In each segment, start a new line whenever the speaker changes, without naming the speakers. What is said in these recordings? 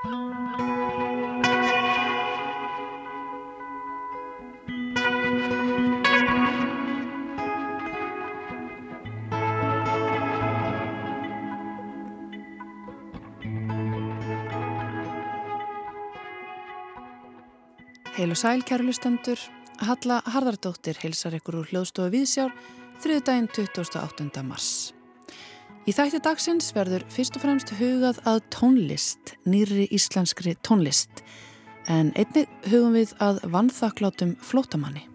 Heil og sæl, kæru lustendur. Halla Harðardóttir heilsar ykkur úr hljóðstofu Víðsjár þriðu daginn 28. mars. Í þætti dagsins verður fyrst og fremst hugað að tónlist, nýri íslenskri tónlist, en einnig hugum við að vannþaklátum flótamanni.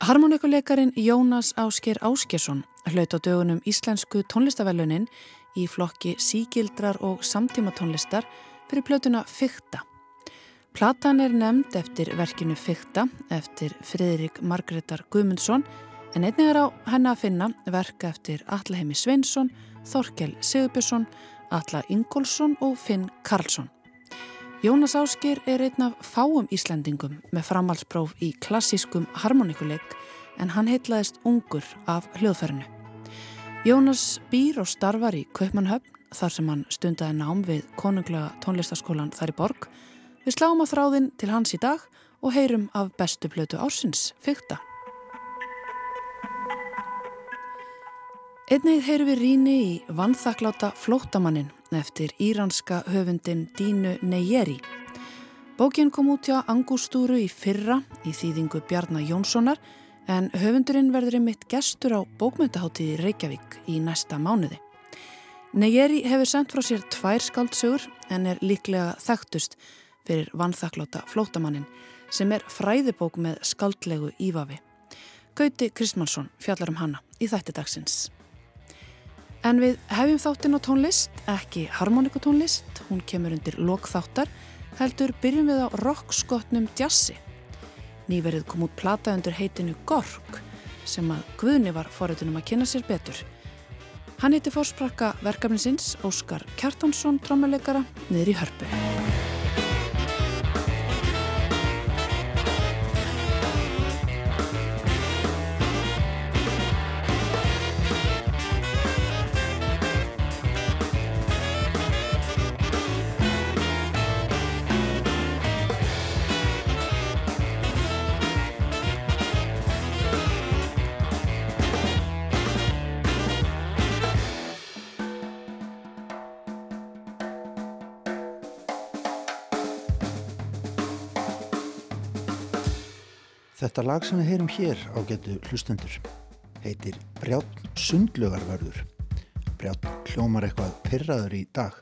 Harmonikuleikarin Jónas Ásker Áskersson hlaut á dögunum Íslensku tónlistavellunin í flokki sígildrar og samtímatónlistar fyrir plötuna Fykta. Platan er nefnd eftir verkinu Fykta eftir Fridrik Margreðar Guðmundsson en einnig er á henni að finna verka eftir Allaheimi Sveinsson, Þorkel Sigurbjörnsson, Alla Ingólfsson og Finn Karlsson. Jónas Áskir er einn af fáum Íslandingum með framhalspróf í klassískum harmonikuleik en hann heitlaðist ungur af hljóðferðinu. Jónas býr og starfar í Kaupmannhöfn þar sem hann stundaði nám við konunglega tónlistaskólan þar í borg. Við sláum á þráðin til hans í dag og heyrum af bestu blötu ársins, fyrta. Einnig heyrum við ríni í vannþakláta flótamannin eftir íranska höfundin Dínu Neyjeri. Bókin kom út hjá Angústúru í fyrra í þýðingu Bjarnar Jónssonar en höfundurinn verður einmitt gestur á bókmyndaháttíði Reykjavík í næsta mánuði. Neyjeri hefur sendt frá sér tvær skáldsögur en er líklega þekktust fyrir vannþakláta flótamannin sem er fræðibók með skáldlegu ívafi. Gauti Kristmansson fjallar um hana í þætti dagsins. En við hefjum þáttinn á tónlist, ekki harmonikutónlist, hún kemur undir lokþáttar, heldur byrjum við á rockskotnum jazzi. Nýverið kom út plata undir heitinu Gork sem að Guðni var foröðunum að kynna sér betur. Hann heiti fórsprakka verkefninsins Óskar Kjartansson, trómuleikara, niður í hörpu.
Þetta lag sem við heyrum hér á getu hlustendur heitir Brjátt sundlugarverður. Brjátt hljómar eitthvað pyrraður í dag.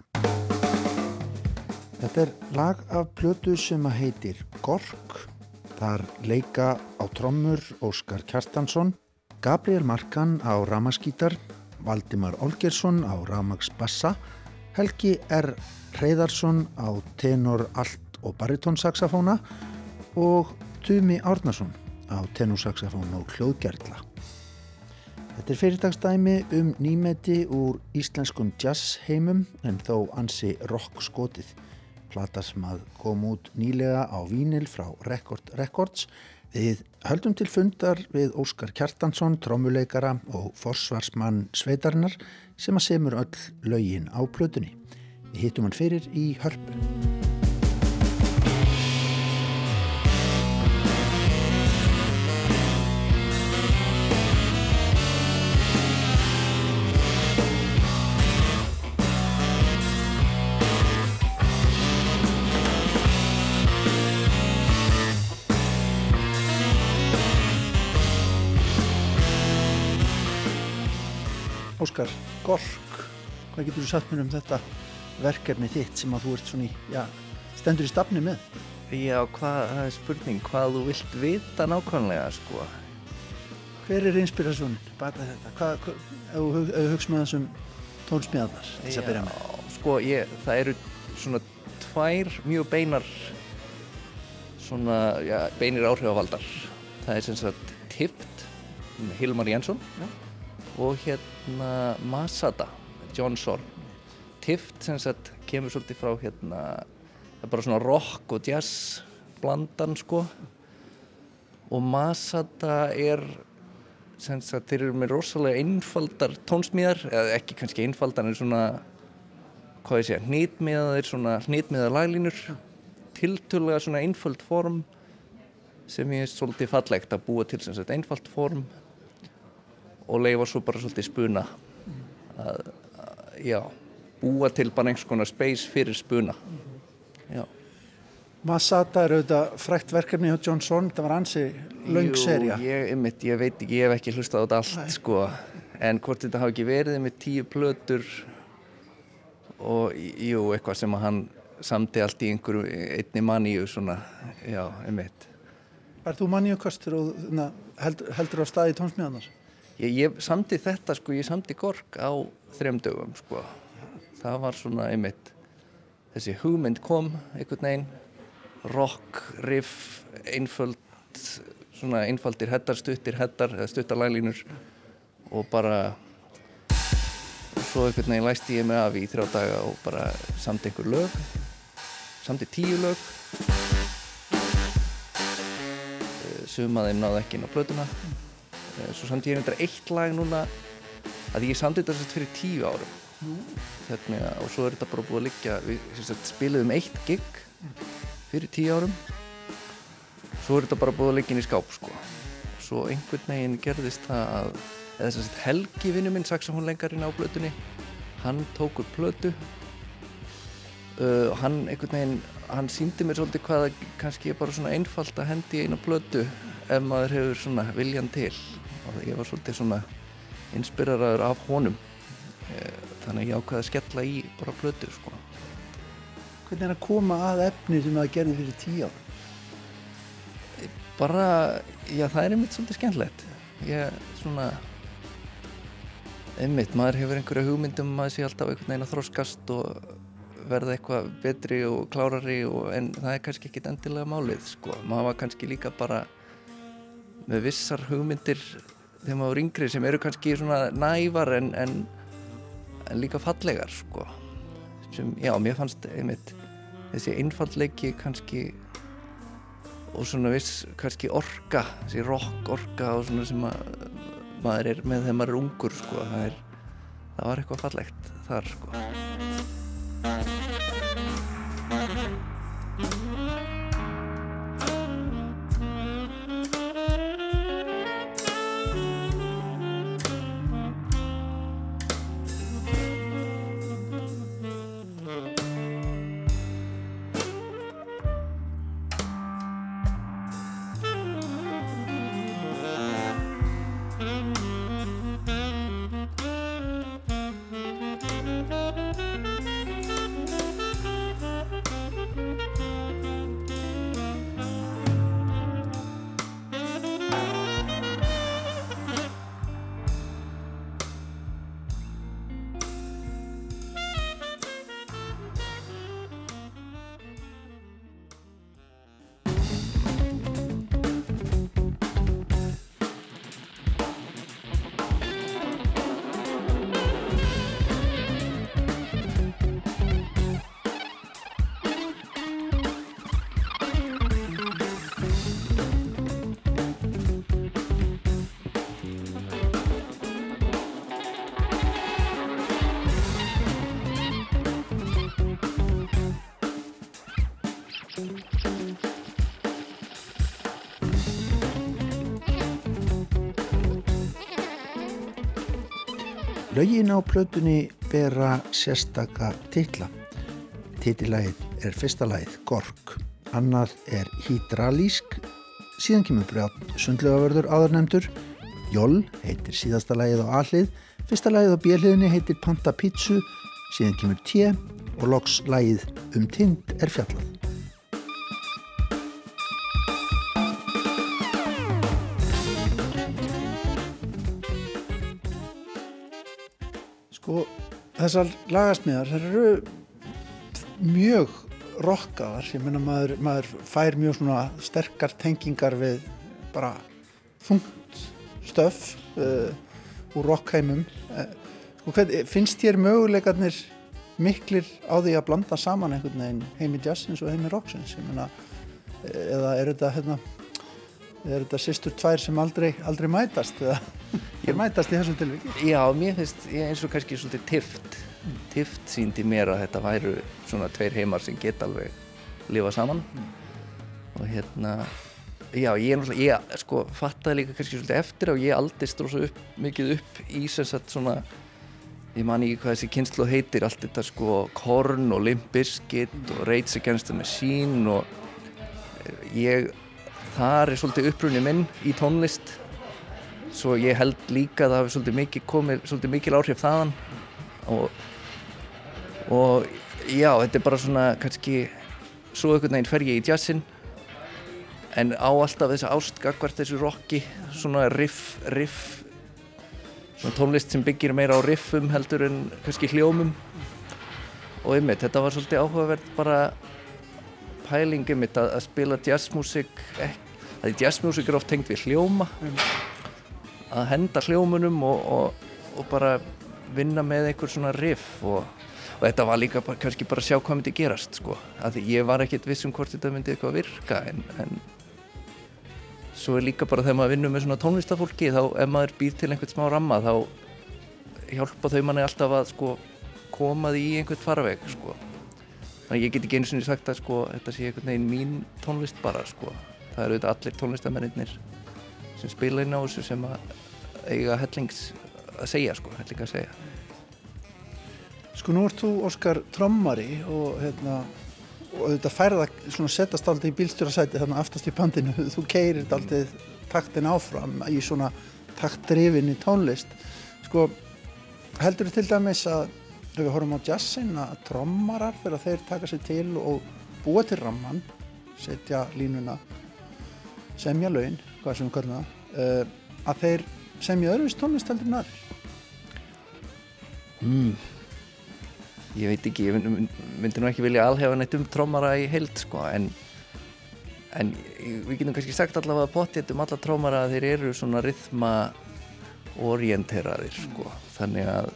Þetta er lag af plötu sem að heitir Gork. Þar leika á trommur Óskar Kjartansson, Gabriel Markan á ramaskítar, Valdimar Olgersson á ramagsbassa, Helgi R. Reyðarsson á tenor allt og baritónsaxafóna og Tumi Árnason á tenúsaxafón og hljóðgerðla. Þetta er fyrirtagsdæmi um nýmeti úr íslenskum jazz heimum en þó ansi rock skotið. Plata sem að kom út nýlega á vínil frá Record Records. Við höldum til fundar við Óskar Kjartansson, trómuleikara og forsvarsmann Sveitarnar sem að semur öll lögin á plötunni. Við hittum hann fyrir í hörpu. Óskar Gork, hvað getur þú sagt mér um þetta verkefni þitt sem að þú ert svona í, já, stendur í stafni með?
Já, hvað, það er spurning, hvað þú vilt vita nákvæmlega, sko.
Hver er inspirasjónin baka þetta? Hvað, ef þú hugst með þessum tónsmíðarnar þess að byrja með?
Sko, ég, það eru svona tvær mjög beinar, svona, já, beinir áhrifavaldar. Það er sem sagt Tift, Hilmar Jensson. Já og hérna Masada, John Zorn Tift sem sagt kemur svolítið frá hérna það er bara svona rock og jazz blandan sko. Og Masada er sem sagt þeir eru með rosalega einfaldar tónsmíðar eða ekki kannski einfaldar en svona hvað ég segja, hnitmiðaðir svona hnitmiðaðar laglínur. Tiltölulega svona einföld form sem ég er svolítið fallegt að búa til sem sagt einfalt form og leifa svo bara svolítið spuna að, að já, búa til bara einhvers konar space fyrir spuna já
Masata er auðvitað frækt verkefni hjá Johnson, þetta var ansi laung serja.
Ég, einmitt, ég veit ekki, ég hef ekki hlustað á allt Nei. sko, en hvort þetta hafi ekki verið með tíu plötur og jú, eitthvað sem að hann samti allt í einhverju einni manníu svona, já, einmitt.
Er þú manníukastur og na, held, heldur á staði tónsmíðanar?
Ég, ég samti þetta sko, ég samti Gork á þrem dögum sko, það var svona einmitt, þessi hugmynd kom einhvern veginn rock, riff, einföld svona einfaldir hettar, stuttir hettar eða stuttar laglínur og bara svo einhvern veginn læsti ég mig af í þrjá daga og bara samt einhver lög samt í tíu lög. Eh, sumaðið náðu ekki inn á plötuna. eh, svo samt ég einhverja eitt lag núna að ég samt þetta sett fyrir tíu árum. Þannig, og svo er þetta bara búið að liggja við spiliðum eitt gig fyrir tíu árum. Svo er þetta bara búið að leggja inn í skáp sko. svo einhvern veginn gerðist það að eða þess að Helgi vinnu minn saxofónlengarinn á blötunni hann tók upp blötu uh, og hann einhvern veginn hann síndi mér svolítið hvaða kannski er bara svona einfalt að hendi einu blötu ef maður hefur svona viljan til og ég var svolítið svona inspireraður af honum uh, þannig ég ákvaði að skella í bara blötu sko
Hvernig er að koma að efni sem það gerði fyrir tíu ára?
Bara, já það er einmitt svolítið skemmtilegt. Ég, svona, einmitt, maður hefur einhverja hugmyndum að sé alltaf einhvern veginn að þróskast og verða eitthvað betri og klárari og, en það er kannski ekki endilega málið, sko. Maður var kannski líka bara með vissar hugmyndir þegar maður er yngri sem eru kannski svona nævar en, en, en líka fallegar, sko. Sem, já, mér fannst einmitt þessi einfallleiki kannski og svona viss kannski orka þessi rock orka og svona sem að, maður er með þegar maður er ungur sko það, er, það var eitthvað fallegt þar sko
Laugin á plötunni bera sérstaka titla. Titillægið er fyrsta lægið Gork, annað er Hydralísk, síðan kemur brjátt sundlegavörður aðarnemdur, Jól heitir síðasta lægið á allið, fyrsta lægið á björliðinni heitir Panta Pizzu, síðan kemur Tje og loks lægið Um Tind er fjallað. Þessar lagasmíðar þær eru mjög rockaðar, ég menna maður, maður fær mjög svona sterkar tengingar við bara þungt stöf uh, úr rockheimum uh, sko, hvað, finnst þér möguleikarnir miklir á því að blanda saman einhvern veginn heimi jazzins og heimi rocksins ég menna eða er þetta hérna, er þetta sýstur tvær sem aldrei, aldrei mætast eða Ég mætast í þessum tilvíki.
Já, mér finnst ég eins og kannski svolítið tift Tift síndi mér að þetta væru svona tveir heimar sem geta alveg lifa saman og hérna já, ég ég sko fattaði líka kannski svolítið eftir og ég aldist rosa upp, mikið upp í sem sagt svona ég man ekki hvað þessi kynslu heitir allt þetta sko Korn og Limp Bizkit og Rage Against the Machine og eh, ég þar er svolítið upprunni minn í tónlist. Svo ég held líka að það hefur svolítið mikið komið svolítið mikil áhrif þaðan. Og, og já, þetta er bara svona kannski svo einhvern veginn fer ég í jazzin en á alltaf þessa ástgagvart þessu rocki svona riff, riff svona tónlist sem byggir meira á riffum heldur en kannski hljómum. Og einmitt, þetta var svolítið áhugaverð bara pæling einmitt að, að spila jazzmusik að jazzmusik er oft tengt við hljóma. Að henda hljómunum og, og, og bara vinna með einhver svona riff og, og þetta var líka bara, kannski bara að sjá hvað myndi gerast sko, að ég var ekkert vissum hvort þetta myndi eitthvað virka en, en svo er líka bara þegar maður vinnur með svona tónlistafólki þá ef maður býr til einhvert smá ramma þá hjálpa þau manni alltaf að sko koma því í einhvert farveg sko. Þannig ég get ekki einu sinni sagt að sko þetta sé einhvern veginn mín tónlist bara sko það eru auðvitað allir tónlistamennir sem spila inn á þessu sem að eiga hellings að segja sko, helling að segja.
Sko nú ert þú Óskar trommari og hérna og þetta færða svona setast alltaf í bílstjórasæti þannig aftast í pandinu þú keirir alltaf taktin áfram í svona taktdrifinni tónlist. Sko heldur þú til dæmis að ef við horfum á jazzin að trommarar þegar þeir taka sér til og búa til ramman setja línuna semja laun, hvað sem við kallum það uh, að þeir semja öðruvis tónlist heldur en aðrir
mm. ég veit ekki, ég myndi nú ekki vilja alhefa neitt um trómara í heild sko, en, en við getum kannski sagt allavega potið um alla trómara að þeir eru svona rithma orienteraðir sko. þannig að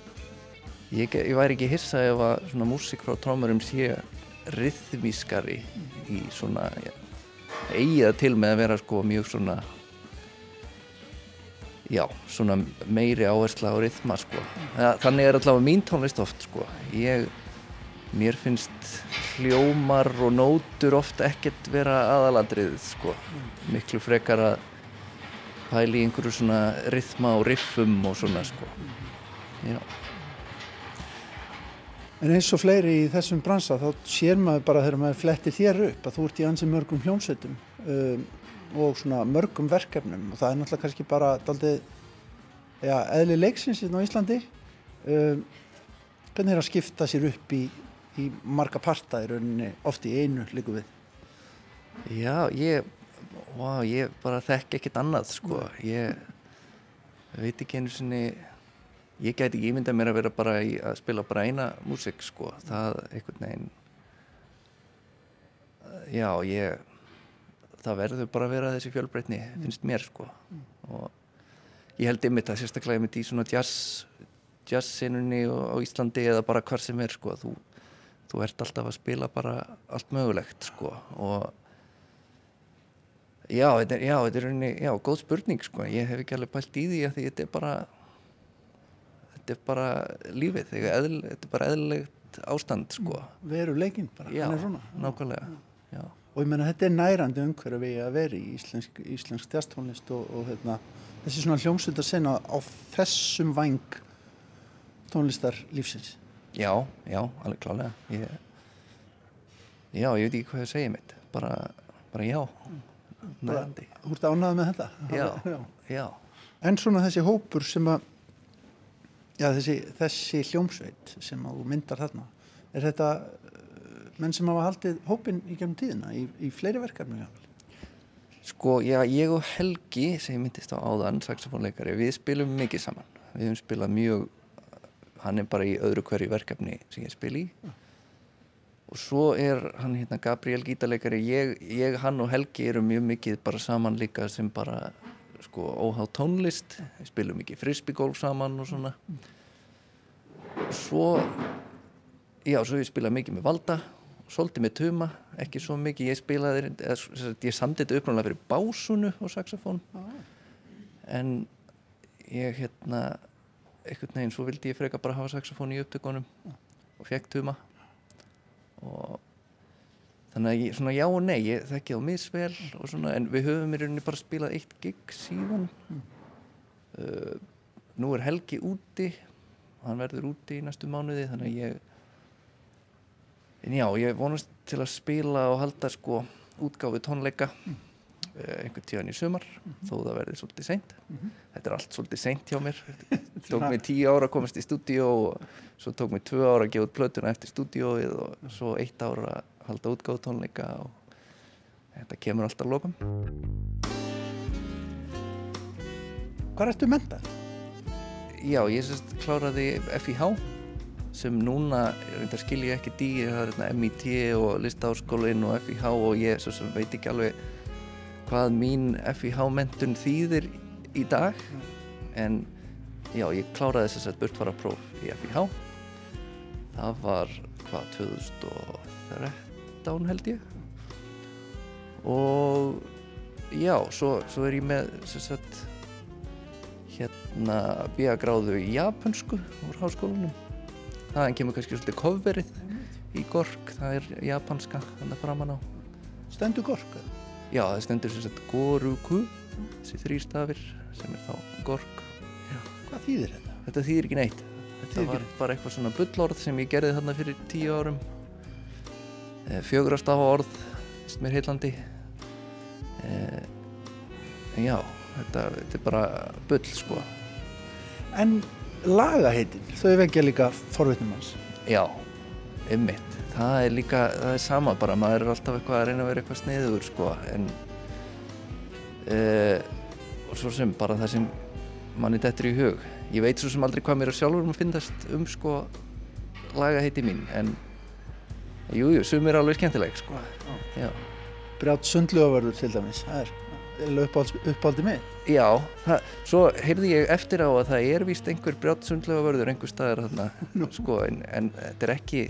ég, ég væri ekki hissa ef að svona músík frá trómarum sé rithmískari í svona ja, eigið til með að vera sko mjög svona já, svona meiri áhersla á rithma sko. Þannig er allavega mín tónlist oft sko. Ég, mér finnst hljómar og nótur oft ekkert vera aðalandrið sko. Miklu frekar að pæli einhverju svona rithma og riffum og svona sko. Já.
En eins og fleiri í þessum bransa þá sér maður bara þegar maður flettir þér upp að þú ert í ansi mörgum hljómsveitum um, og svona mörgum verkefnum. Og það er náttúrulega kannski bara daldið ja, eðli leiksins hérna á Íslandi. Um, hvernig er að skipta sér upp í, í marga parta í rauninni oft í einu líku við?
Já, ég wow, ég bara þekk ekkert annað sko, ég veit ekki einu sinni ég gæti ekki ímyndað mér að vera bara í, að spila bara eina músik sko, það einhvern veginn já, ég það verður bara að vera þessi fjölbreytni finnst mér sko. Og ég held ymmit að sérstaklega ymmit í svona jazz jazzsinunni á Íslandi eða bara hvar sem er sko. Þú, þú ert alltaf að spila bara allt mögulegt sko. Og já, þetta er, já, þetta er unni, já, góð spurning sko. Ég hef ekki alveg pælt í því að því þetta er bara þetta er bara lífið eðl, þetta er bara eðlilegt ástand sko.
veru leikinn bara,
já, nákvæmlega já.
Og ég menna þetta er nærandi umhverfi að vera í íslensk, íslensk tjastónlist og, og hérna, þessi svona hljómsveit að senna á þessum vang tónlistar lífsins.
Já, já, alveg klálega. Ég, Já, ég veit ekki hvað ég segja mitt bara, bara já nærandi.
Þú ert ánað með þetta?
Já, já.
En svona þessi hópur sem að já, þessi, þessi hljómsveit sem þú myndar þarna er þetta menn sem hafa haldið hópin í gegnum tíðina í, í fleiri verkefni
Sko, já, ég og Helgi sem ég myndist á áðan, saxofónleikari við spilum mikið saman við hefum spilað mjög hann er bara í öðru hverju verkefni sem ég spil í ja. og svo er hann hérna Gabriel gítarleikari ég, ég, hann og Helgi eru mjög mikið bara saman líka sem bara sko óhá tónlist. Við spilum mikið frisbeegolf saman og svona. Og svo já, svo ég spilað mikið með Valda svolítið með tuma, ekki svo mikið. Ég spilaði, eða, ég samtið þetta uppnáðlega fyrir básunu og saxofón. En ég hérna einhvern veginn, svo vildi ég freka bara hafa saxofón í upptökunum og fekk tuma. Og þannig að ég, svona já og nei ég þekki þá misvel og svona en við höfum í rauninni bara spilað eitt gig síðan. Uh, nú er Helgi úti hann verður úti í næstu mánuði þannig að ég en já, ég vonast til að spila og halda sko útgáfi tónleika uh, einhvern tíðan í sumar þó það verði svolítið seint. Þetta er allt svolítið seint hjá mér. Tók mig tíu ára að komast í stúdíó og svo tók mig tvö ára að gefa út plötuna eftir stúdíóið og svo eitt ára að halda útgáfi tónleika og þetta kemur alltaf lokum.
Hvað ertu mentað?
Já, ég sérst kláraði FIH sem núna, reyndar skil ég ekki dí það er hérna MIT og listaháskólinn og FIH og ég svo sem veit ekki alveg hvað mín FIH mentun þýðir í dag. En já, ég kláraði þess að burtfara próf í FIH það var hvað 2013 held ég. Og já, svo, svo er ég með sagt hérna bíagráðu í japansku úr háskólanum. Þaðan kemur kannski svolítið kofverið í gork, það er japanska þannig framan á.
Stendur gork?
já, það stendur sem sagt goruku þessi þrýr stafir sem er þá gork.
Hvað þýðir þetta?
þetta þýðir ekki neitt. Þetta var bara eitthvað svona bullorð sem ég gerði þarna fyrir tíu árum fjögur að stafa orð finnst mér heillandi Eh, en já þetta, þetta er bara bull sko
En lagaheitin, þau vekja líka forvitnum hans.
Já, ymmit. Það er líka, það er sama bara, maður er alltaf eitthvað að reyna að vera eitthvað sniður, sko, en uh, og svo sem bara það sem manni dettur í hug. Ég veit svo sem aldrei hvað mér er sjálfur að finnast um, sko, lagaheiti mín, en jújú, jú, sum er alveg skemmtileg, sko. Já,
Brjátt sundlugavörður til dæmis, það er eiginlega uppáhalds, uppáldi mig.
Já það, svo heyrði ég eftir á að það er víst einhver brjátt sundlega vörður einhver staðar þarna, sko, en, en þetta er ekki,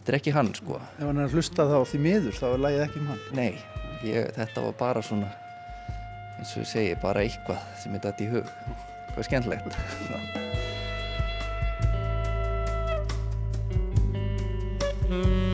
þetta er ekki hann, sko.
Ef hann er að hlusta þá því miður, þá er lagið ekki um hann.
Nei, ég, þetta var bara svona eins og ég segi, bara eitthvað sem er dætt í hug hvað skemmtilegt Svona.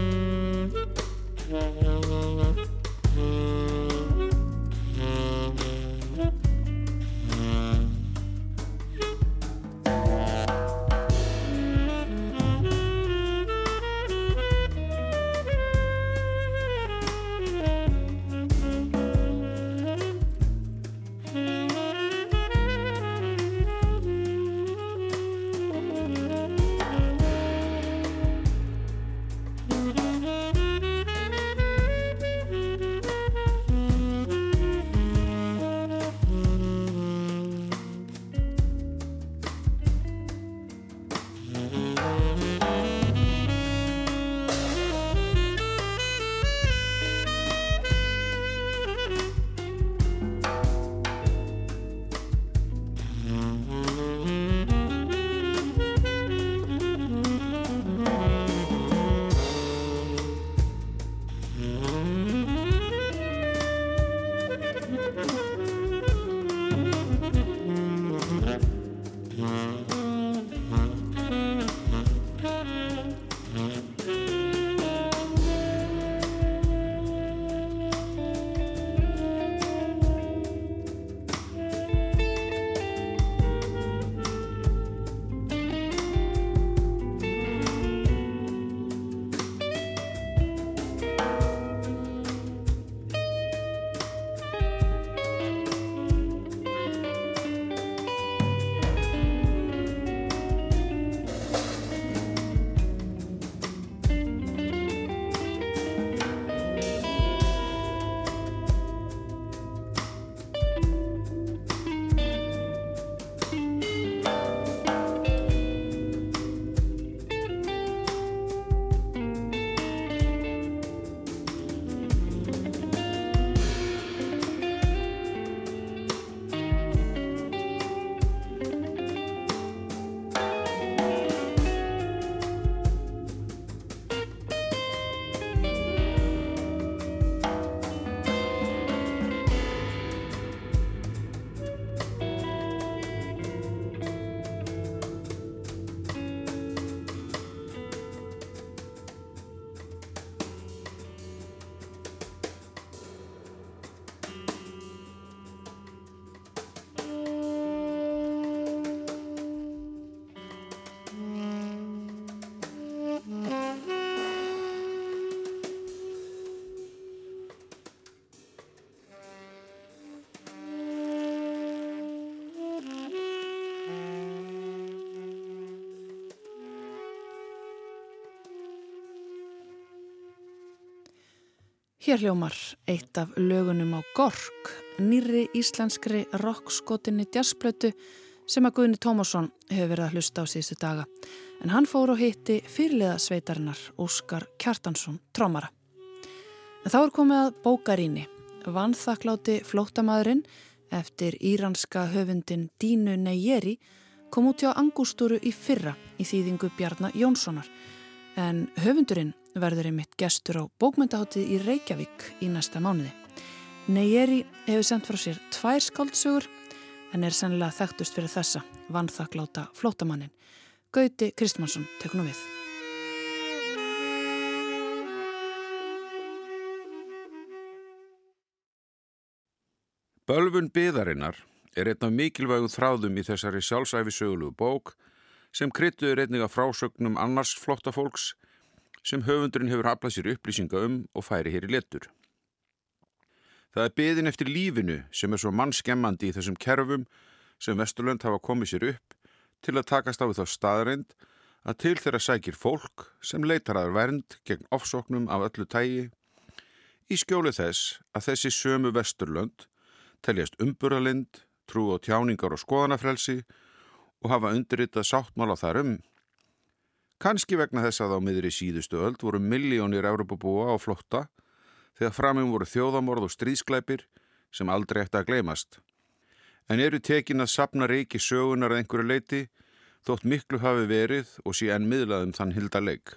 Hér hljómar eitt af lögunum á Gork, nýri íslenskri rockskotinni jazzblötu sem að Guðni Tómasson hefur verið að hlusta á síðustu daga. En hann fór og hitti fyrirliða sveitarinnar Óskar Kjartansson, trómara. En þá er komið að bókaríni, vanþakláti flótamadurinn eftir íranska höfundin Dínu Neyjeri kom út hjá Angústúru í fyrra í þýðingu Bjarnar Jónssonar en höfundurinn verður einmitt gestur á bókmyndaháttið í Reykjavík í næsta mánuði. Neyjeri hefur sendt frá sér tvær skáldsögur en er sennilega þekktust fyrir þessa vannþakláta flótamannin. Gauti Kristmansson tekur nú við.
Bölvun byðarinnar er einn af mikilvægum þráðum í þessari sjálfsæfi sögulegu bók sem kryttuður einnig að frásögnum annars flotta fólks sem höfundurinn hefur haflað sér upplýsinga um og færi hér í letur. Það er byðin eftir lífinu sem er svo mannskemmandi í þessum kerfum sem Vesturlönd hafa komið sér upp til að takast á þá staðreind að til þeirra sækir fólk sem leitar aður vernd gegn ofsóknum af öllu tægi í skjóli þess að þessi sömu Vesturlönd teljast umburðalind, trú og tjáningar og skoðanafrelsi og hafa undirritað sáttmála þar um Kanski vegna þess að á miðri síðustu öld voru miljónir Europabúa á flotta þegar framum voru þjóðamorð og stríðsklæpir sem aldrei eftir að gleymast. En eru tekin að sapna reiki sögunar að einhverju leiti þótt miklu hafi verið og sé enn miðlaðum þann hilda leik.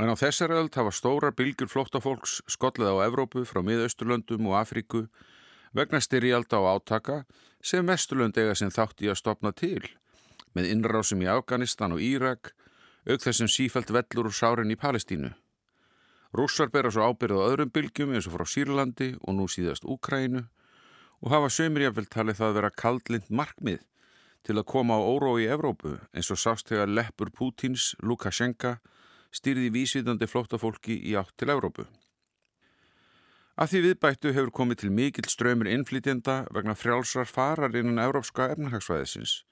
En á þessar öld hafa stórar bylgjur flottafólks skollið á Evrópu frá miðausturlöndum og Afríku vegna styrjalda og átaka sem vesturlönd eiga sem þátt í að stopna til með innrásum í Afganistan og Írak, auk þessum sífælt vellur úr sárin í Palestínu. Rússar bera svo ábyrð á öðrum bylgjum eins og frá Sýrlandi og nú síðast Úkrænu og hafa sömur jáfnvel talið það að vera kaldlind markmið til að koma á órói í Evrópu eins og sást þegar leppur Pútins, Lukashenka, stýrði vísvitandi flóttafólki í átt til Evrópu. Að því viðbættu hefur komið til mikill ströymur innflytjenda vegna frjálsar farar innan Evrópska efnahagsvæðisins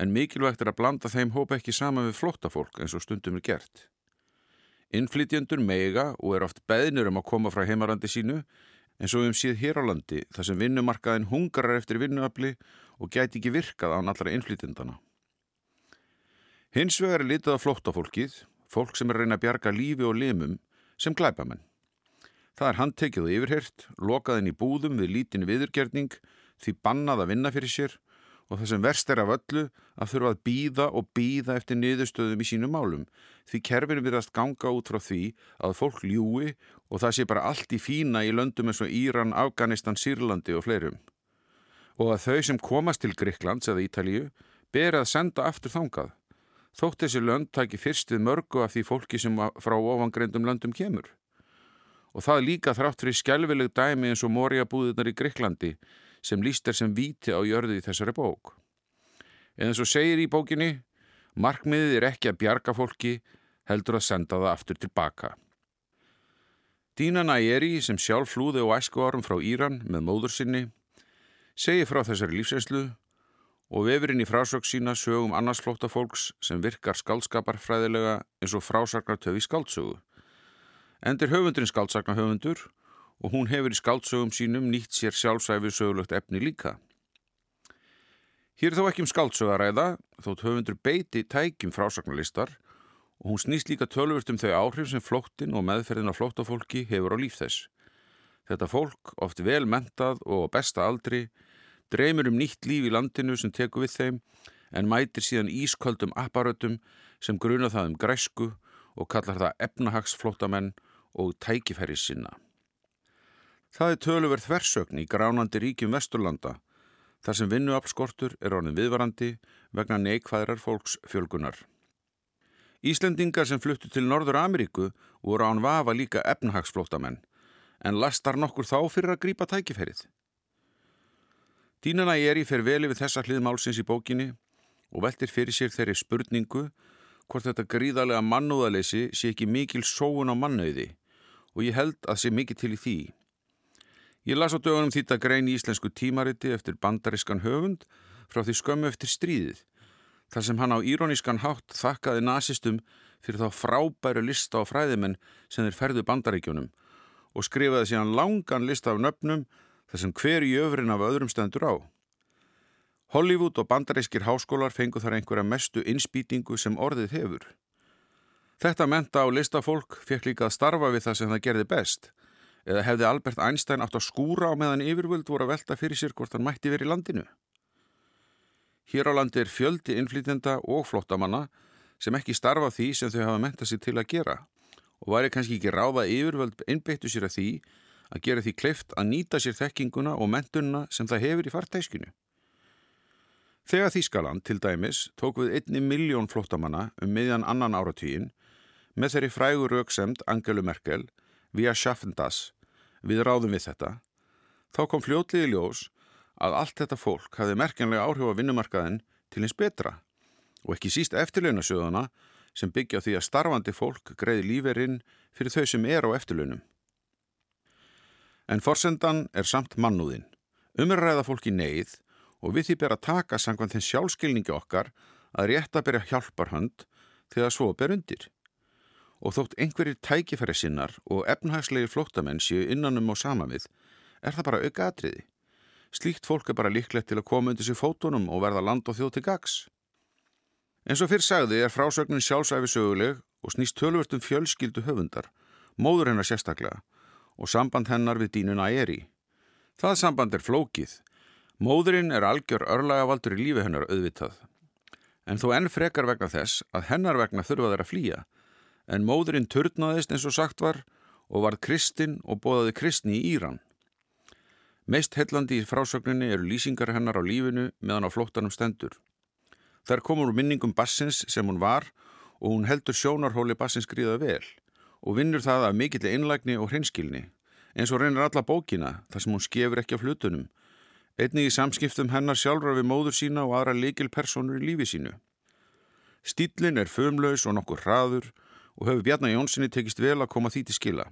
en mikilvægt er að blanda þeim hópa ekki saman við flottafólk eins og stundum er gert. Innflytjendur meiga og er oft beðnir um að koma frá heimarandi sínu eins og um síð hér á landi þar sem vinnumarkaðin hungarar eftir vinnuafli og gæti ekki virkað án allra innflytjendana. Hins vegar er litið af flottafólkið, fólk sem er reyna að bjarga lífi og limum, sem glæpamenn. Það er handtekið og yfirhert, lokaðin í búðum við lítin viðurgerning, því bannað að vinna fyrir sér og það sem verst er af öllu að þurfa að býða og býða eftir niðurstöðum í sínum málum því kerfinu virðast ganga út frá því að fólk ljúi og það sé bara allt í fína í löndum eins og Íran, Afganistan, Sýrlandi og fleirum. Og að þau sem komast til Gríklands eða Ítalíu ber að senda aftur þangað. Þótt þessi lönd taki fyrst við mörgu af því fólki sem frá ofangreindum löndum kemur. Og það líka þrátt fyrir skjálfileg dæmi eins og morja búðunar í Gríklandi sem líst er sem víti á jörði í þessari bók. En eins og segir í bókinni, markmiðið er ekki að bjarga fólki, heldur að senda það aftur tilbaka. Dína Nægeri, sem sjálf flúði á æsku árum frá Íran með móður sinni, segir frá þessari lífsæslu og vefurinn í frásöks sína sögum annars flóta fólks sem virkar skaldskaparfræðilega eins og frásaklartöfi skáldsögu. Endir höfundurinn skáldsakna höfundur og hún hefur í skáldsögum sínum nýtt sér sjálfsæfið sögulegt efni líka. Hér er þó ekki um skáldsögaræða, þótt höfundur beiti tækjum frásagnarlistar og hún snýst líka tölvurt um þau áhrif sem flóttin og meðferðin af flóttafólki hefur á líf þess. Þetta fólk, oft vel mentað og á besta aldri, dreymir um nýtt líf í landinu sem teku við þeim en mætir síðan ísköldum apparötum sem gruna það um græsku og kallar það efnahagsflótamenn og tækifæri sinna. Það er töluverð þversögn í gránandi ríkjum Vesturlanda þar sem vinnuapskortur er orðin viðvarandi vegna neikvæðrar fólks fjölgunar. Íslendingar sem fluttu til Norður Ameríku voru án vafa líka efnahagsflótamenn en lastar nokkur þá fyrir að grípa tækifærið. Dínana Eri fer vel yfir þessa hliðmálsins í bókinni og veltir fyrir sér þeirri spurningu hvort þetta gríðarlega mannúðalesi sé ekki mikil sóun á mannauði og ég held að sé mikið til í því. Ég las á dögunum þýtt að grein í íslensku tímariti eftir bandariskan höfund frá því skömmu eftir stríðið, þar sem hann á írónískan hátt þakkaði nazistum fyrir þá frábæru lista á fræðimenn sem þeir ferðu bandaríkjunum og skrifaði síðan langan lista af nöfnum þar sem hver í öfrin af öðrum stendur á. Hollywood og bandarískir háskólar fengu þar einhverja mestu innspýtingu sem orðið hefur. Þetta menta á listafólk fekk líka að starfa við það sem það gerði best eða hefði Albert Einstein átt að skúra á meðan yfirvöld voru að velta fyrir sér hvort hann mætti verið í landinu. Hér á landi er fjöldi innflýtenda og flottamanna sem ekki starfa því sem þau hafa mentað sér til að gera og væri kannski ekki ráða yfirvöld einbeittu sér að því að gera því kleift að nýta sér þekkinguna og mentununa sem það hefur í fartæskinu. Þegar Þískaland til dæmis tók við einni miljón flottamanna um miðjan annan áratvíin með þeirri frægur rauksemd Angelu Merkel via Schaffendas við ráðum við þetta, þá kom fljótliði ljós að allt þetta fólk hafði merkjanlega áhrif á vinnumarkaðin til eins betra og ekki síst eftirlaunasjóðana sem byggja því að starfandi fólk greiði líferinn fyrir þau sem er á eftirlaunum. En forsendan er samt mannúðin. Umræða fólk í neyð og við því ber að taka sangvann þinn sjálfskilningi okkar að rétt að byrja hjálparhönd þegar svo ber undir. Og þótt einhverjir tækifæri sinnar og efnhagslegi flóttamenn séu innanum og sama við, er það bara auka atriði. Slíkt fólk er bara líklegt til að koma undir sér fótunum og verða land og þjóð til gags. En svo fyrr sagði er frásögnin sjálfsæfi söguleg og snýst tölvörtum fjölskyldu höfundar, móður hennar sérstaklega og samband hennar við dínuna eri. Það samband er flókið. Móðurinn er algjör örlagavaldur í lífi hennar auðvitað. En þó enn frekar vegna þess að hennar vegna þurfa þeirra að flýja. En móðurinn turnaðist eins og sagt var og varð kristinn og bóðaði kristni í Íran. Meist hellandi í frásögninni eru lýsingar hennar á lífinu meðan á flóttanum stendur. Þar komur minningum bassins sem hún var og hún heldur sjónarhóli bassins gríða vel og vinnur það af mikill einlægni og hreinskilni eins og reynir alla bókina þar sem hún skefur ekki af hlutunum einnig í samskiptum hennar sjálfra við móður sína og aðra likil personur í lífi sínu. Stílinn er fömlaus og nokkur hraður og hefur Bjarnar Jónssoni tekist vel að koma því til skila.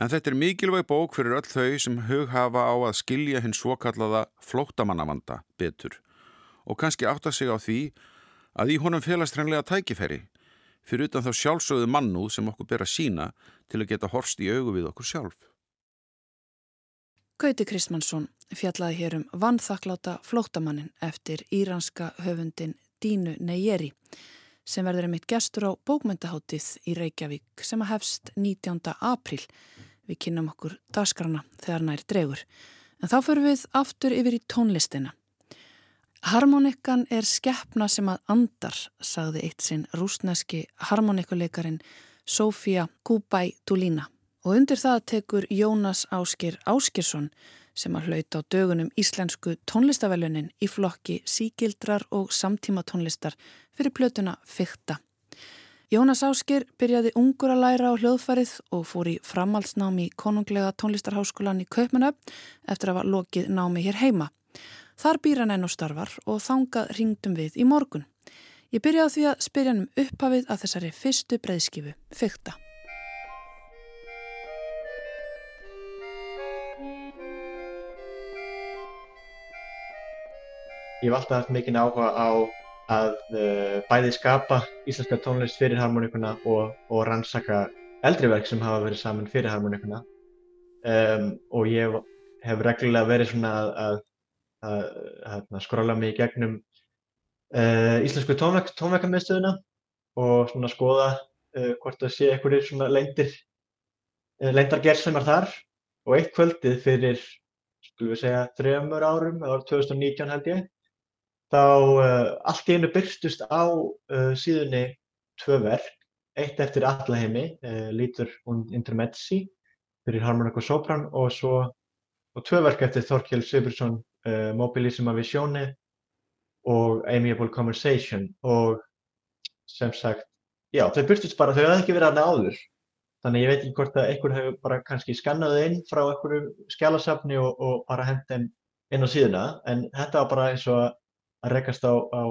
En þetta er mikilvæg bók fyrir öll þau sem hug hafa á að skilja hinn svokallaða flóttamannavanda betur og kannski átta sig á því að í honum félast hreinlega tækifæri fyrir utan þá sjálfsögðu mannúð sem okkur ber að sína til að geta horst í augu við okkur sjálf.
Gauti Kristmannsson fjallaði hér um vannþakláta flóttamannin eftir íranska höfundin Dínu Neyjeri sem verður einmitt gestur á bókmyndaháttið í Reykjavík sem að hefst 19. april. Við kynum okkur dasgrana þegar nær dregur. En þá fyrir við aftur yfir í tónlistina. Harmonikkan er skeppna sem að andar, sagði eitt sinn rúsneski harmonikuleikarin Sofía Kubay Dulina og undir það tekur Jónas Áskir Áskirsson sem að hlauta á dögunum íslensku tónlistavelunin í flokki síkildrar og samtíma tónlistar fyrir plötuna Fykta. Jónas Áskir byrjaði ungur að læra á hljóðfarið og fór í framhaldsnámi í konunglega tónlistarháskólan í Kaupmanöf eftir að hafa lokið námi hér heima. Þar býr hann enn og starfar og þangað ringdum við í morgun. Ég byrjaði því að spyrja hann um upphafið að þessari fyrstu breyðskifu, fykta.
Ég hef alltaf haft mikinn áhuga á að uh, bæði skapa íslenska tónlist fyrir harmoníkuna og, og rannsaka eldri verk sem hafa verið saman fyrir harmoníkuna. Um, og ég hef reglulega verið svona að, að að skróla mig í gegnum uh, íslensku tónverk, tónverkamiðstöðuna og svona skoða uh, hvort það sé einhverjir svona leindir leindargerð sem er þar. Og eitt kvöldið fyrir skulum við segja þremur árum eða 2019 held ég þá allt í einu byrstust á síðunni tvö verk. Eitt eftir Allaheimi Lítur und Intermezzi fyrir Harmonica Sopran og svo og tvö verk eftir Þorkjell Sigursson uh, Mobilissima Visione og Amiable Conversation. Og sem sagt, já þau byrstust bara, þau hefði ekki verið aðna áður. Þannig ég veit ekki hvort að einhver hefur bara kannski skannaði inn frá einhverju skjálasafni og, og bara hendin inn á síðuna. En þetta var bara eins og að rekast á, á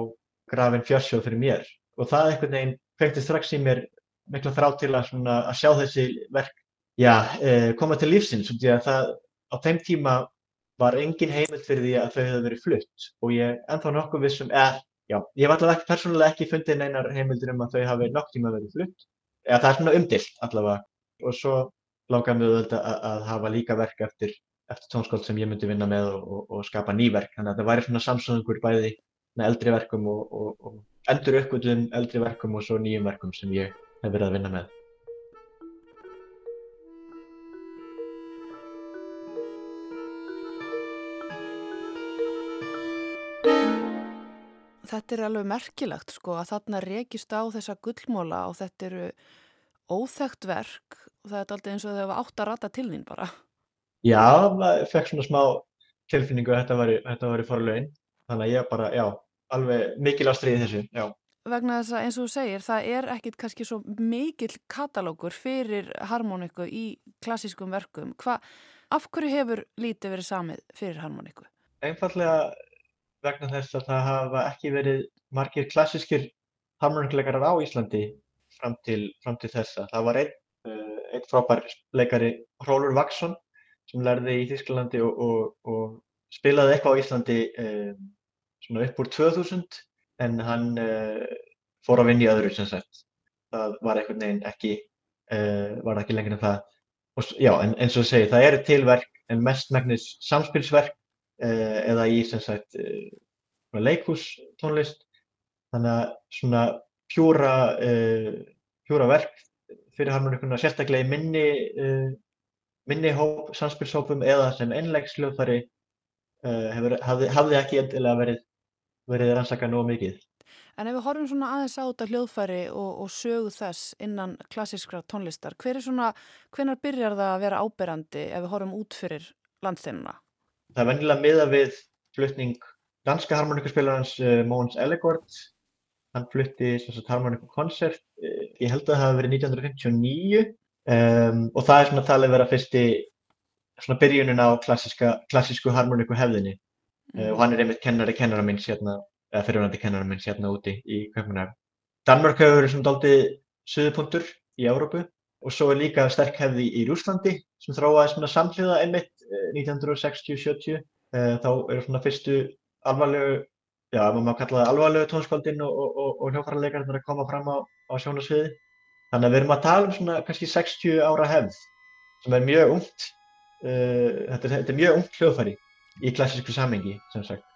grafin fjársjóð fyrir mér og það einhvern veginn fengti strax í mér mikla þrá til að, svona, að sjá þessi verk já, eh, koma til lífsins það á þeim tíma var engin heimild fyrir því að þau hefðu verið flutt og ég ennþá nokkuð vissum, eða já, ég hef ekki, persónulega ekki fundið neinar heimildir um að þau hafi nokk tíma verið flutt. Eða það er svona umdilt allavega. Og svo langar mér auðvitað að, að hafa líka verk eftir, eftir tónskáld sem ég myndi vinna með og, og, og skapa nýverk. Þannig að það væri svona samsöðungur bæði með eldri verkum og, og endur uppgötum eldri verkum og svo nýjum verkum sem ég hef verið að vinna með.
Þetta er alveg merkilegt sko að þarna rekist á þessa gullmóla og þetta eru óþægt verk og það er alltaf eins og þau hafa átt að rata til þín bara.
Já, það fekk svona smá tilfinningu að þetta var í forlaugin. Þannig að ég bara, já, alveg mikil ástriði þessu, já.
Vegna þess að eins og þú segir, það er ekkit kannski svo mikil katalógur fyrir harmoniku í klassískum verkum. Hva, af hverju hefur lítið verið samið fyrir harmoniku?
Einfallega vegna þess að það hafa ekki verið margir klassískir harmonikuleikarar á Íslandi fram til, fram til þessa. Það var einn, uh, einn frábær leikari, Rólur Vaksson, sem lærði í Þýsklandi og, og, og spilaði eitthvað á Íslandi um, svona upp úr 2000 en hann uh, fór að vinna í öðru sem sagt. Það var einhvern veginn ekki, uh, var ekki lengur en það. Og, já, en eins og þú segir, það eru tilverk en mestmægnis samspilsverk Eh, eða í sem sagt leikhústónlist þannig að svona pjúra pjúra verk fyrir harmoníkuna sérstaklega í minni minni hóp, samspilshópum eða sem einlegsljóðfari hafði, hafði ekki endilega verið verið rannsakað nóg mikið
En ef við horfum svona aðeins á þetta hljóðfæri og, og sögu þess innan klassískra tónlistar, hver er svona, hvenar byrjar það að vera áberandi ef við horfum út fyrir landsteinuna?
Það er vennilega miða við flutning danska harmoníkuspilarans uh, eh, Móns Ellegård. Hann flutti harmoníkukoncert, uh, ég held að það hafi verið 1959 um, og það er svona talið vera fyrsti svona byrjunin á klassísku harmoníku hefðinni mm. uh, og hann er einmitt kennari kennara minns hérna, eða fyrirvænandi kennara minns hérna úti í Kaupmannhæf. Danmark hefur verið svona daldið suðupunktur í Európu og svo er líka sterk hefði í Rúslandi sem þráaði svona samhliða einmitt 1960-70 eh, eh, þá eru svona fyrstu alvarlegu, já, maður má kalla það alvarlegu tónskóldin og, og, og, og hljófarleikarnir að koma fram á, á sjónasviði. Þannig að við erum að tala um svona kannski 60 ára hefð sem er mjög ungt, uh, þetta, þetta er mjög ungt hljóðfæri í klassísku samengi sem sagt.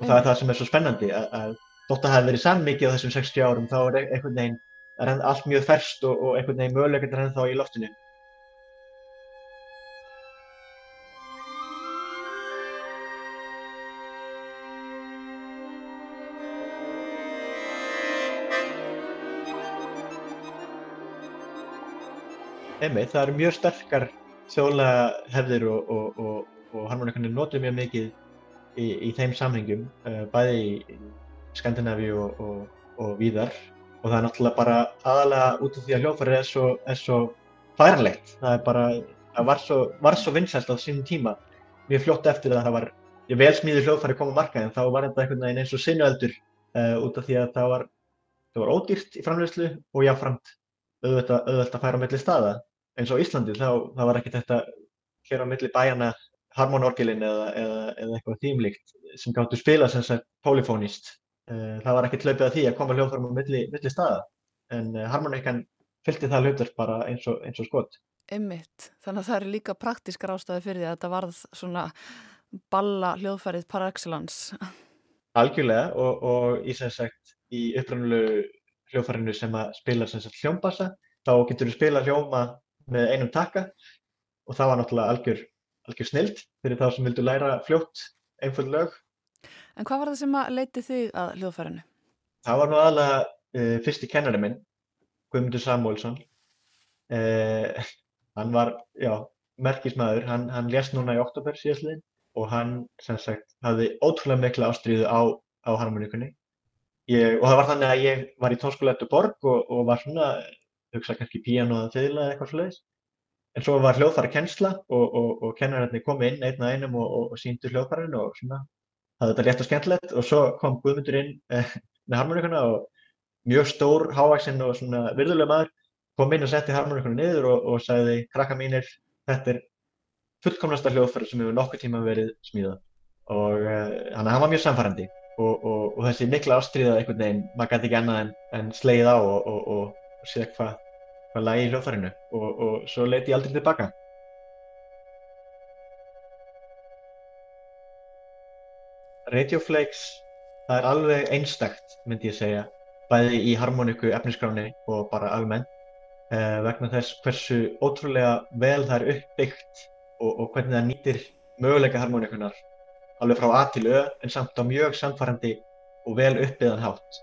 Og það er það sem er svo spennandi að, þótt að það hefði verið sammikið á þessum 60 árum þá er einhvern veginn er allt mjög ferst og einhvern veginn möguleikir er ennþá í loftinu. Einmitt, það eru mjög sterkar þjóðlega hefðir og, og, og, og harmoníkunni notur mjög mikið í, í þeim samhengum, uh, bæði í Skandinavíu og víðar. Og það er náttúrulega bara aðalega út af því að hljóðfærið er svo, svo færlegt. Það er bara, það var svo, svo vinsælt á sínum tíma, mjög fljótt eftir að það var, ég vel smíði hljóðfærið koma marka en þá var þetta einhvern veginn eins og sinueldur uh, út af því að það var, það var ódýrt í framlegslu og jáframt auðvöld að færa á milli staða eins og Íslandi þá, þá var ekki þetta hér á milli bæjana harmonorgelin eða, eða, eða eitthvað þýmlíkt sem gáttu spila sem sagt polyfónist. Eh, það var ekkert hlaupið að því að koma hljóðform á milli, milli staða en eh, harmonikan fylgti það hljóður bara eins og, eins og skot.
Ymmitt, þannig að það eru líka praktískar ástæði fyrir því að þetta varð svona balla hljóðfærið par excellence.
Algjörlega og, og í sem sagt í upprannulegu hljóðfærinu sem að spila sem sagt hljómbassa þá getur þú spila hljóma með einum takka og það var náttúrulega algjör, algjör snild fyrir þá sem vildu læra fljótt einföld lög.
En hvað var það sem að leiti þig að hljóðfærinu?
Það var nú aðalega uh, fyrsti kennari minn, Guðmundur Samuelsson. Uh, hann var, já, merkismæður, hann, hann lést núna í oktober síðastliðin og hann, sem sagt, hafði ótrúlega mikla ástríðu á, á harmoníkunni. Ég, og það var þannig að ég var í tónskóla eftir borg og, og var svona hugsa kannski píano eða fiðla eða eitthvað sluðis. En svo var hljóðfæra kennsla og, og, og kennararnir komi inn einn að einum og, og síndu hljóðfærinu og svona hafði þetta rétt og skemmtilegt. Og svo kom Guðmundur inn eh, með harmoníkuna og mjög stór, hávaksinn og svona virðulega maður kom inn og setti harmoníkuna niður og sagði krakka mínir, þetta er fullkomnasta hljóðfæra sem hefur nokkuð tíma verið smíðað. Og eh, hann var mjög samfærandi og, og, og þessi mikla ástríða einhvern veginn, maður gæti ekki annað en, en sleið á og, og séð hvað hva lagi í hljóðfærinu og svo leiti ég aldrei tilbaka. Radioflakes, það er alveg einstakt myndi ég segja, bæði í harmoníku efniskráni og bara almennt eh, vegna þess hversu ótrúlega vel það er uppbyggt og, og hvernig það nýtir möguleika harmoníkunar alveg frá A til Ö en samt á mjög samfærandi og vel uppbyggðan hátt.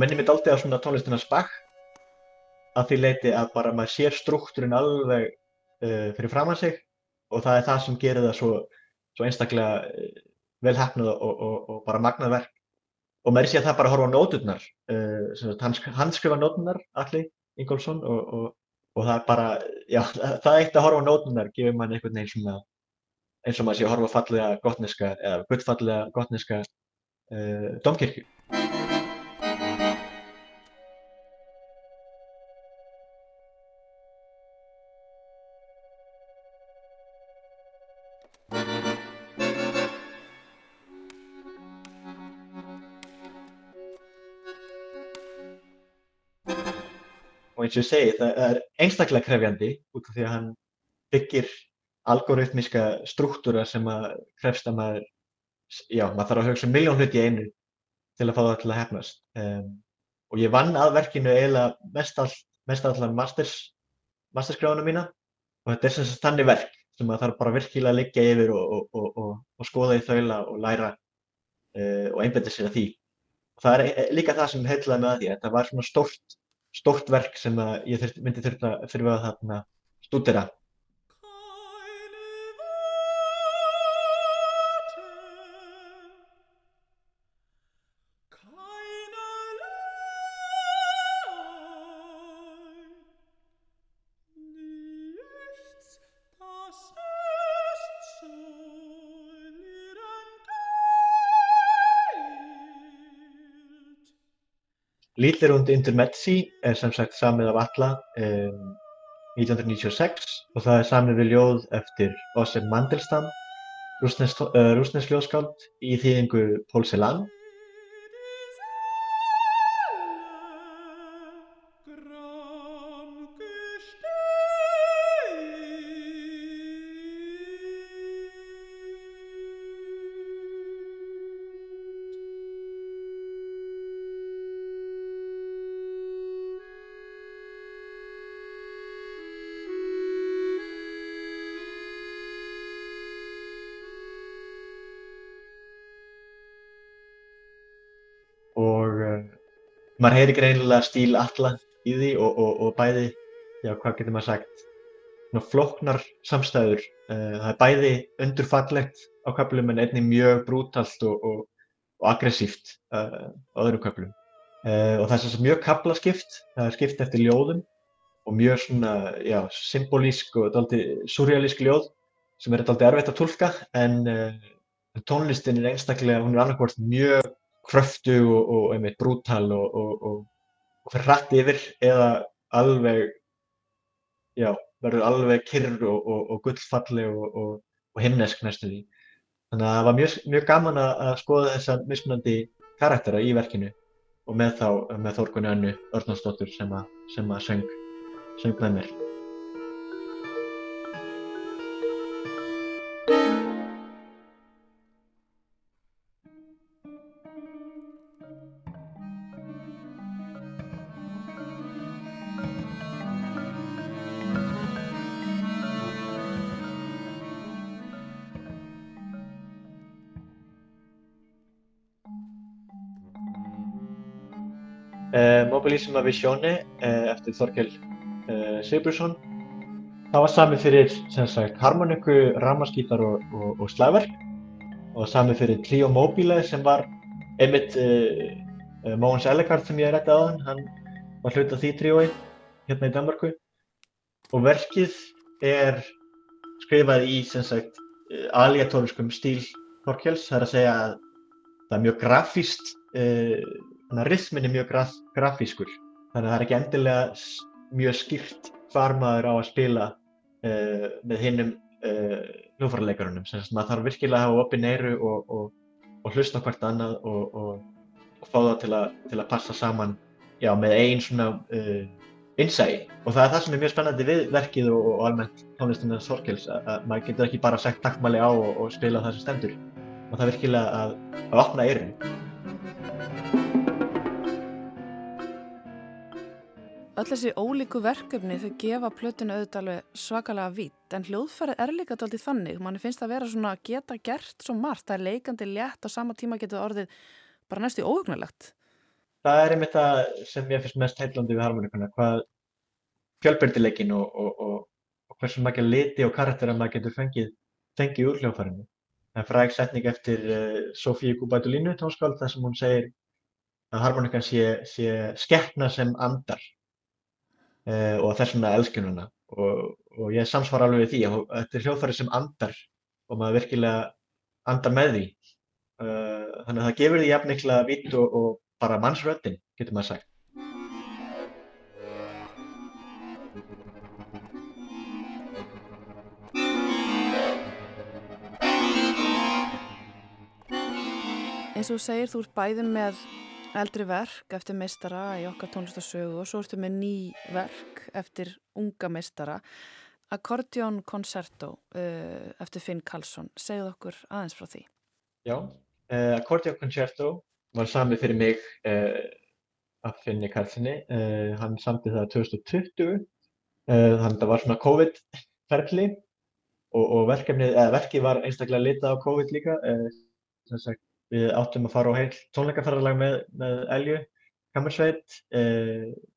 Það mennir mér dáltið á svona tónlistina Bach að því leiti að bara maður sér struktúrin alveg uh, fyrir fram að sig og það er það sem gerir það svo, svo einstaklega uh, vel hefnað og, og, og bara magnað verk. Og maður sé að það bara horfa á nóturnar uh, hans, hans skrifa nóturnar allir Ingólfsson og, og það er bara, já það eitt að horfa á nóturnar gefur mann einhvern veginn svona eins og maður sé að horfa fallega gottneska eða guttfallega gottneska domkirkju eins og ég segi, það er einstaklega krefjandi út af því að hann byggir algoritmiska struktúra sem að krefst að maður, já, maður þarf að hugsa um miljón hluti í einu til að fá það til að hefnast. Um, og ég vann að verkinu eiginlega mest, all, mest allar masters, masterskráðuna mína og þetta er sem sagt þannig verk sem maður þarf bara virkilega að liggja yfir og, og, og, og skoða í þaula og læra uh, og einbetta sér að því. Og það er líka það sem heitlaði með því að þetta var svona stórt stórt verk sem ég myndi þurfa að þurfa Liederund Intermezzi er sem sagt samið af Alla um, 1996 og það er samið við ljóð eftir Osip Mandelstam, rúsnesk uh, í þýðingu Pól Celan maður heyri greinilega stíl alla í því og, og, og bæði, já hvað getur maður sagt, svona floknar samstæður. Uh, það er bæði undurfallegt á köflum en einnig mjög brútalt og, og aggressíft uh, á öðrum köflum. Uh, og það er svona mjög kaplaskipt, það er skipt eftir ljóðum og mjög svona, já, symbolísk og daldi surrealísk ljóð sem er daldi erfitt að tólka en tónlistin er einstaklega, hún er annarkvæmst mjög kröftug og, og einmitt brútal og, og, og fyrir hratt yfir eða alveg, já, verður alveg kyrr og gullfalli og himnesk næstu því. Þannig að það var mjög, mjög gaman að skoða þessa mismunandi karaktera í verkinu og með þá með Þórgunni Önnu Örnánsdóttur sem að, sem að söng, söng með mér. Mobilissima Visione eftir Þorkel Sigurbjörnsson. Það var samið fyrir sagt, harmoniku, ramaskítar og, og, og slagverk. Og samið fyrir Clio Mobile sem var einmitt uh, Móhans Ellegard sem ég rætti á hann, hann var hlut af því tríói hérna í Danmarku og verkið er skrifað í sem sagt aliatóriskum stíl Þorkels, það er að segja að það er mjög grafíst, uh, rithmin er mjög graf, grafískur, þannig að það er ekki endilega mjög skýrt hvar maður á að spila uh, með hinnum uh, hljófarleikarunum, að maður þarf virkilega að hafa opið neyru og, og, og hlusta hvert annað og, og fá það til að, til að passa saman já, með einn svona innsæi. Og það er það sem er mjög spennandi við verkið og, almennt tónlistina Þorkels að maður getur ekki bara sagt taktmæli á og, spila það sem stendur. Og það er virkilega að, að opna eirinn.
Öll þessi ólíku verkefni þau gefa plötinu auðvitað svakalega vít en hljóðfærið er líka alltaf þannig. Manni finnst að vera svona að geta gert svo margt, það er leikandi létt og sama tíma getur orðið bara næstu óhugnulegt
það er einmitt það sem ég finnst mest heillandi við harmoníkuna, hvað fjölbyrdileikin og, og, og, og hversu makið liti og karaktera maður getur fengið, fengið úr hljófarinu. Það er fræg setning eftir uh, Sofíu Gubaidulínu tónskáld þar sem hún segir að harmoníkan sé, sé skeppna sem andar uh, og þess vegna elskununa og ég samsvar alveg við því að þetta er hljófari sem andar og maður virkilega andar með því. Uh, þannig að það gefur því jafn mikla vitt og bara mannsröddin, getur maður sagt.
Eins og segir, þú ert bæði með eldri verk eftir meistara í okkar tónlistarsögu og svo ertu með ný verk eftir unga meistara. Accordion Concerto uh, eftir Finn Karlsson. Segð okkur aðeins frá því.
Já, uh, Accordion Concerto var samið fyrir mig uh, af Finni Karlssoni. Hann samtið það 2020, uh, þannig að það var svona COVID-ferli og, og verkefnið, eða verkið var einstaklega litað á COVID líka. Sagt, við áttum að fara á heil tónleikaferðarlag með, með Elju Kammersveit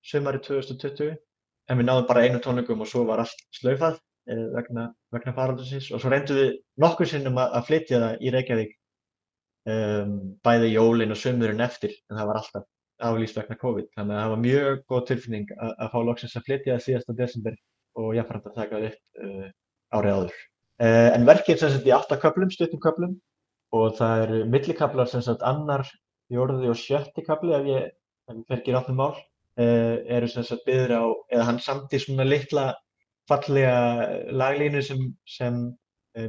sömari 2020 en við náðum bara einu tónleikum og svo var allt slaufað vegna, vegna faraldarsins og svo reyndum við nokkur sinnum að, að flytja það í Reykjavík um, bæði jólinn og sömurinn eftir en það var alltaf aflýst vegna COVID. Þannig að það var mjög góð tilfinning að, að fá loksins að flytja það síðasta desember og jáfnframt að taka það upp uh, árið áður. Uh, en verkið er sem sagt í 8 köplum, stuttum köplum og það eru millikablar sem sagt annar, jórði og sjötti kabli ef ég fergir áttum mál uh, eru sem sagt byður á, eða hann samt í svona litla fallega laglínu sem, sem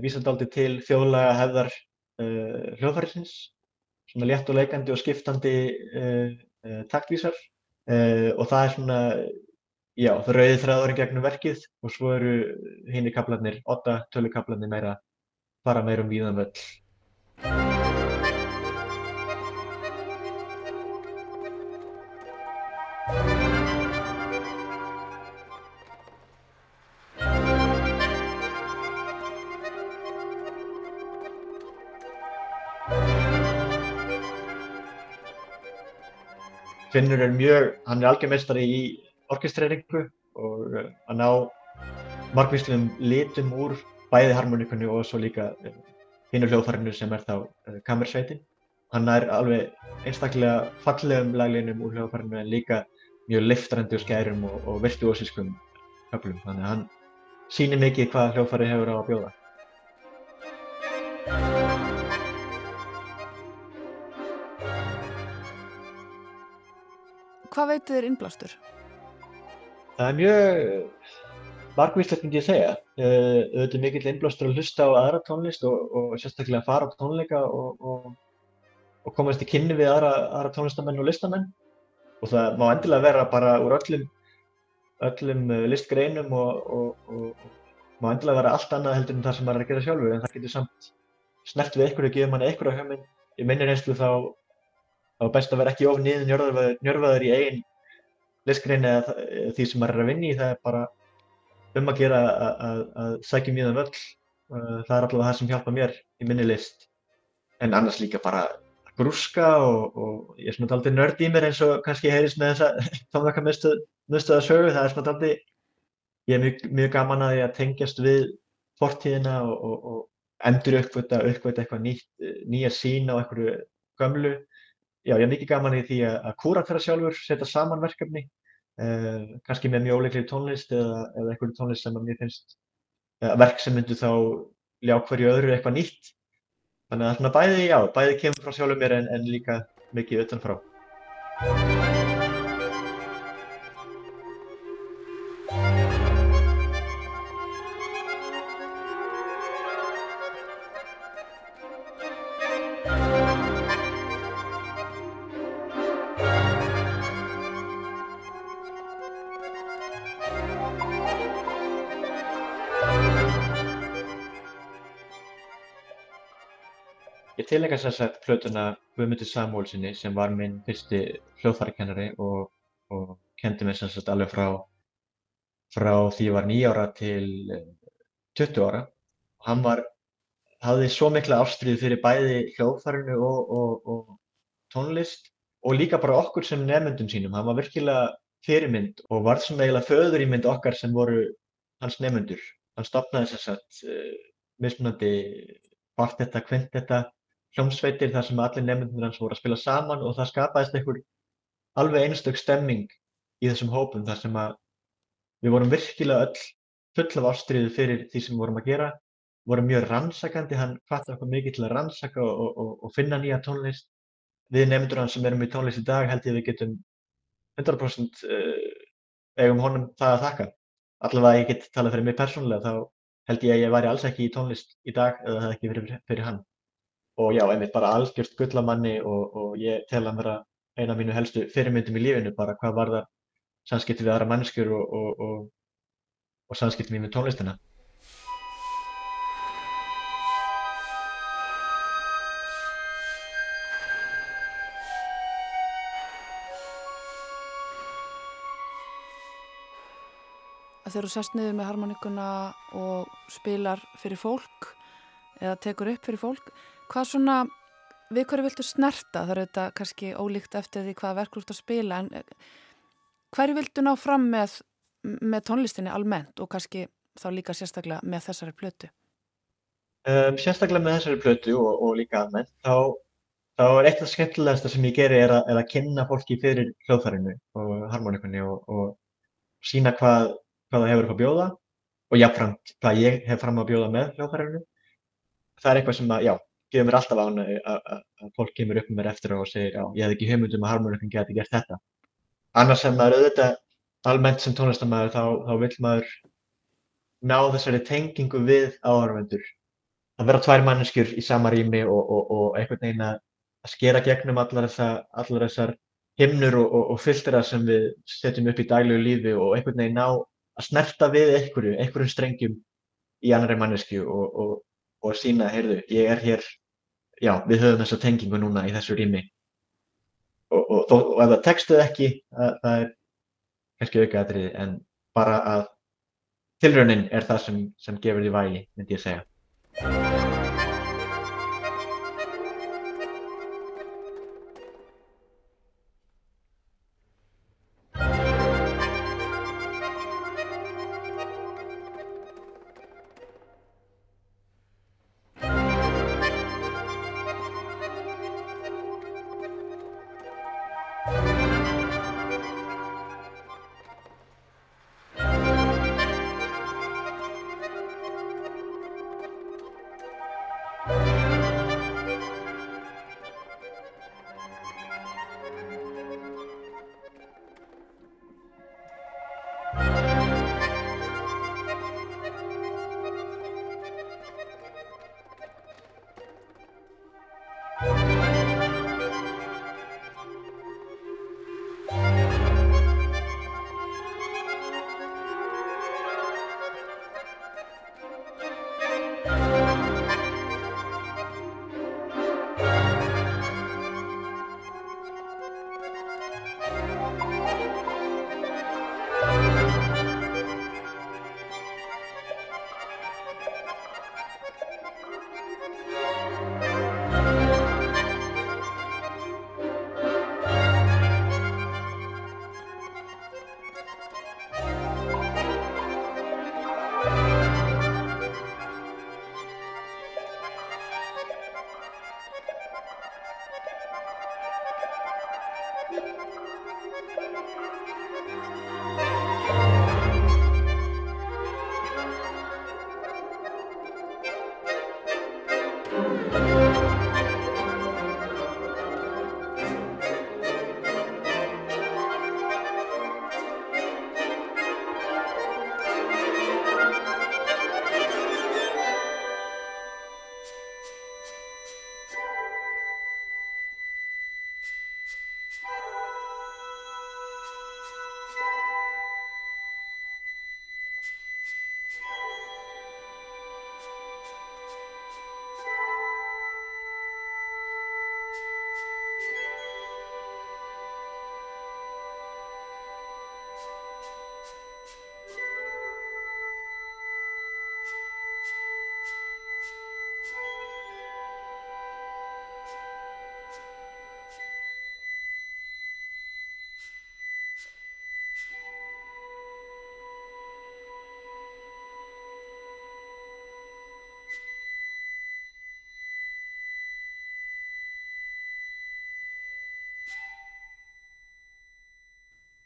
vísandi aldrei til þjóðlaga hefðar uh, hljóðfærisins, svona létt og leikandi og skiptandi taktvísar og það er svona, já, það rauði þræðurinn gegnum verkið og svo eru hinn í kaplarnir, 8 tölukaplarnir meira, fara meira um víðan völl. Finnur er mjög, hann er algjörmeistari í orkestreringu og eh, að ná margvíslegum litum úr bæði harmoníkunni og svo líka eh, hinu hljóðfærinu sem er þá eh, kammersveitin. Hann er alveg einstaklega fallegum laglinum úr hljóðfærinu en líka mjög liftrandi og skærum og, og virtuósískum höflum. Þannig að hann sýnir mikið hvað hljóðfæri hefur á að bjóða.
Hvað veitu þér innblástur?
Það er mjög margvíslegt myndi ég segja. Uh, auðvitað mikill innblástur að hlusta á aðra tónlist og, og sérstaklega að fara á tónleika og, og, og komast í kynni við aðra, aðra tónlistamenn og listamenn. Og það má endilega vera bara úr öllum, öllum uh, listgreinum og má endilega vera allt annað heldur en það sem maður er að gera sjálfur en það getur samt snert við einhverju að gefa manni einhverju hugmynd. Í minni reynslu þá þá best að vera ekki of niður njörfaður, njörfaður í einn listgrein eða því sem maður er að vinni í, það er bara um að gera að sækja mjög um öll, það er allavega það sem hjálpa mér í minni list, en annars líka bara grúska og, og ég er svona aldrei nörd í mér eins og kannski heyrðist með þessa tónleikamiðstöða sögu, það er svona aldrei, ég er mjög, mjög gaman að ég að tengjast við fortíðina og, og, og endur uppvita, uppvita eitthvað nýtt, nýja sín á einhverju gömlu. Já, ég hef mikið gaman í því að kúratera sjálfur, setja saman verkefni uh, kannski með mjög óleikri tónlist eða, eða einhverju tónlist sem að mér finnst uh, verk sem myndu þá ljá hverju öðru eitthvað nýtt. Þannig að bæði, já, bæði kemur frá sjálfur mér en, en líka mikið utanfrá. Tilengja sér sagt plötuna Guðmundur Samúlsinni sem var minn fyrsti hljóðfærakennari og, og kendi mér sem sagt alveg frá, frá því ég var nýjára til 20 eh, ára. Hann var, hafði svo mikla ástriði fyrir bæði hljóðfærinu og, og, og tónlist og líka bara okkur sem nefnendum sínum. Hann var virkilega fyrirmynd og var svona eiginlega föður í mynd okkar sem voru hans nefnendur. Hann stopnaði sem sagt uh, mismunandi kvartetta, kvintetta hljómsveitir þar sem allir nefnundur hans voru að spila saman og það skapaðist einhver alveg einstök stemming í þessum hópum þar sem að við vorum virkilega öll full af ástriðu fyrir því sem við vorum að gera, vorum mjög rannsakandi, hann hvaðt okkur mikið til að rannsaka og, og, og finna nýja tónlist. Við nefndur hans sem erum í tónlist í dag held ég við getum 100% uh, eigum honum það að þakka. Allavega ég get talað fyrir mig persónulega þá held ég að ég væri alls ekki í tónlist í dag eða það ekki fyrir, fyrir hann og já, einmitt bara algjört gullamanni og, og ég tel að vera eina af mínu helstu fyrirmyndum í lífinu bara hvað var það samskipti við aðra mannskjur og, og, og samskipti mér með tónlistina.
Þegar þú sest niður með harmonikuna og spilar fyrir fólk eða tekur upp fyrir fólk Hvað svona, við hverju viltu snerta? Það eru þetta kannski ólíkt eftir því hvað verkur þú ert að spila en eh, hverju viltu ná fram með, með tónlistinni almennt og kannski þá líka sérstaklega með þessari plötu?
Um, sérstaklega með þessari plötu og, og líka almennt þá, þá er eitt af það skemmtilegasta sem ég geri er er að kynna fólki fyrir hljóðfærinu og harmonikunni og, og sína hvað, hvað það hefur upp að bjóða og jáfnframt hvað ég hef fram að bjóða með hljóðfærinu. Það er eitthvað sem að, já, gefur mér alltaf ánægju að fólk kemur upp með mér eftir og segir já, ég hef ekki hugmynd um að harmonikun geti gert þetta. Annars sem maður auðvitað almennt sem tónlistamæður þá, þá vil maður ná þessari tengingu við áhörvendur. Að vera tvær manneskjur í sama rými og, og, og einhvern veginn að skera gegnum allar, þessa, allar þessar himnur og, og fylgdara sem við setjum upp í daglegu lífi og einhvern veginn ná að snerta við einhverju, einhverjum strengjum í annari mannesku og sína, heyrðu, ég er hér já, við höfum þessa tengingu núna í þessu rými og, og, og, og ef það textuð ekki, það, það er kannski aukaðatriði en bara að tilraunin er það sem, sem gefur því vægi, myndi ég segja.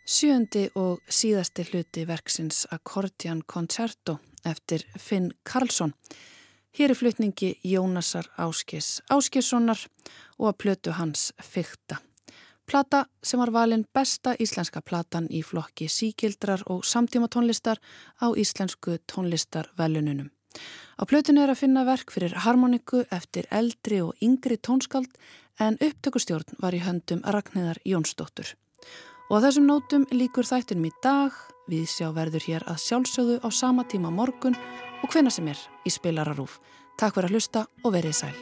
Sjöndi og síðasti hluti verksins Accordian Concerto eftir Finn Karlsson. Hér er flutningi Jónasar Áskis Áskissonar og að plötu hans Fykta. Plata sem var valin besta íslenska platan í flokki síkildrar og samtíma tónlistar á íslensku tónlistarvelununum. Á plötinu er að finna verk fyrir harmoniku eftir eldri og yngri tónskald en upptökustjórn var í höndum Ragnæðar Jónsdóttur. Og á þessum nótum líkur þættunum í dag, við sjá verður hér að sjálfsögðu á sama tíma morgun og hvena sem er í spilararúf. Takk fyrir að hlusta og verið sæl.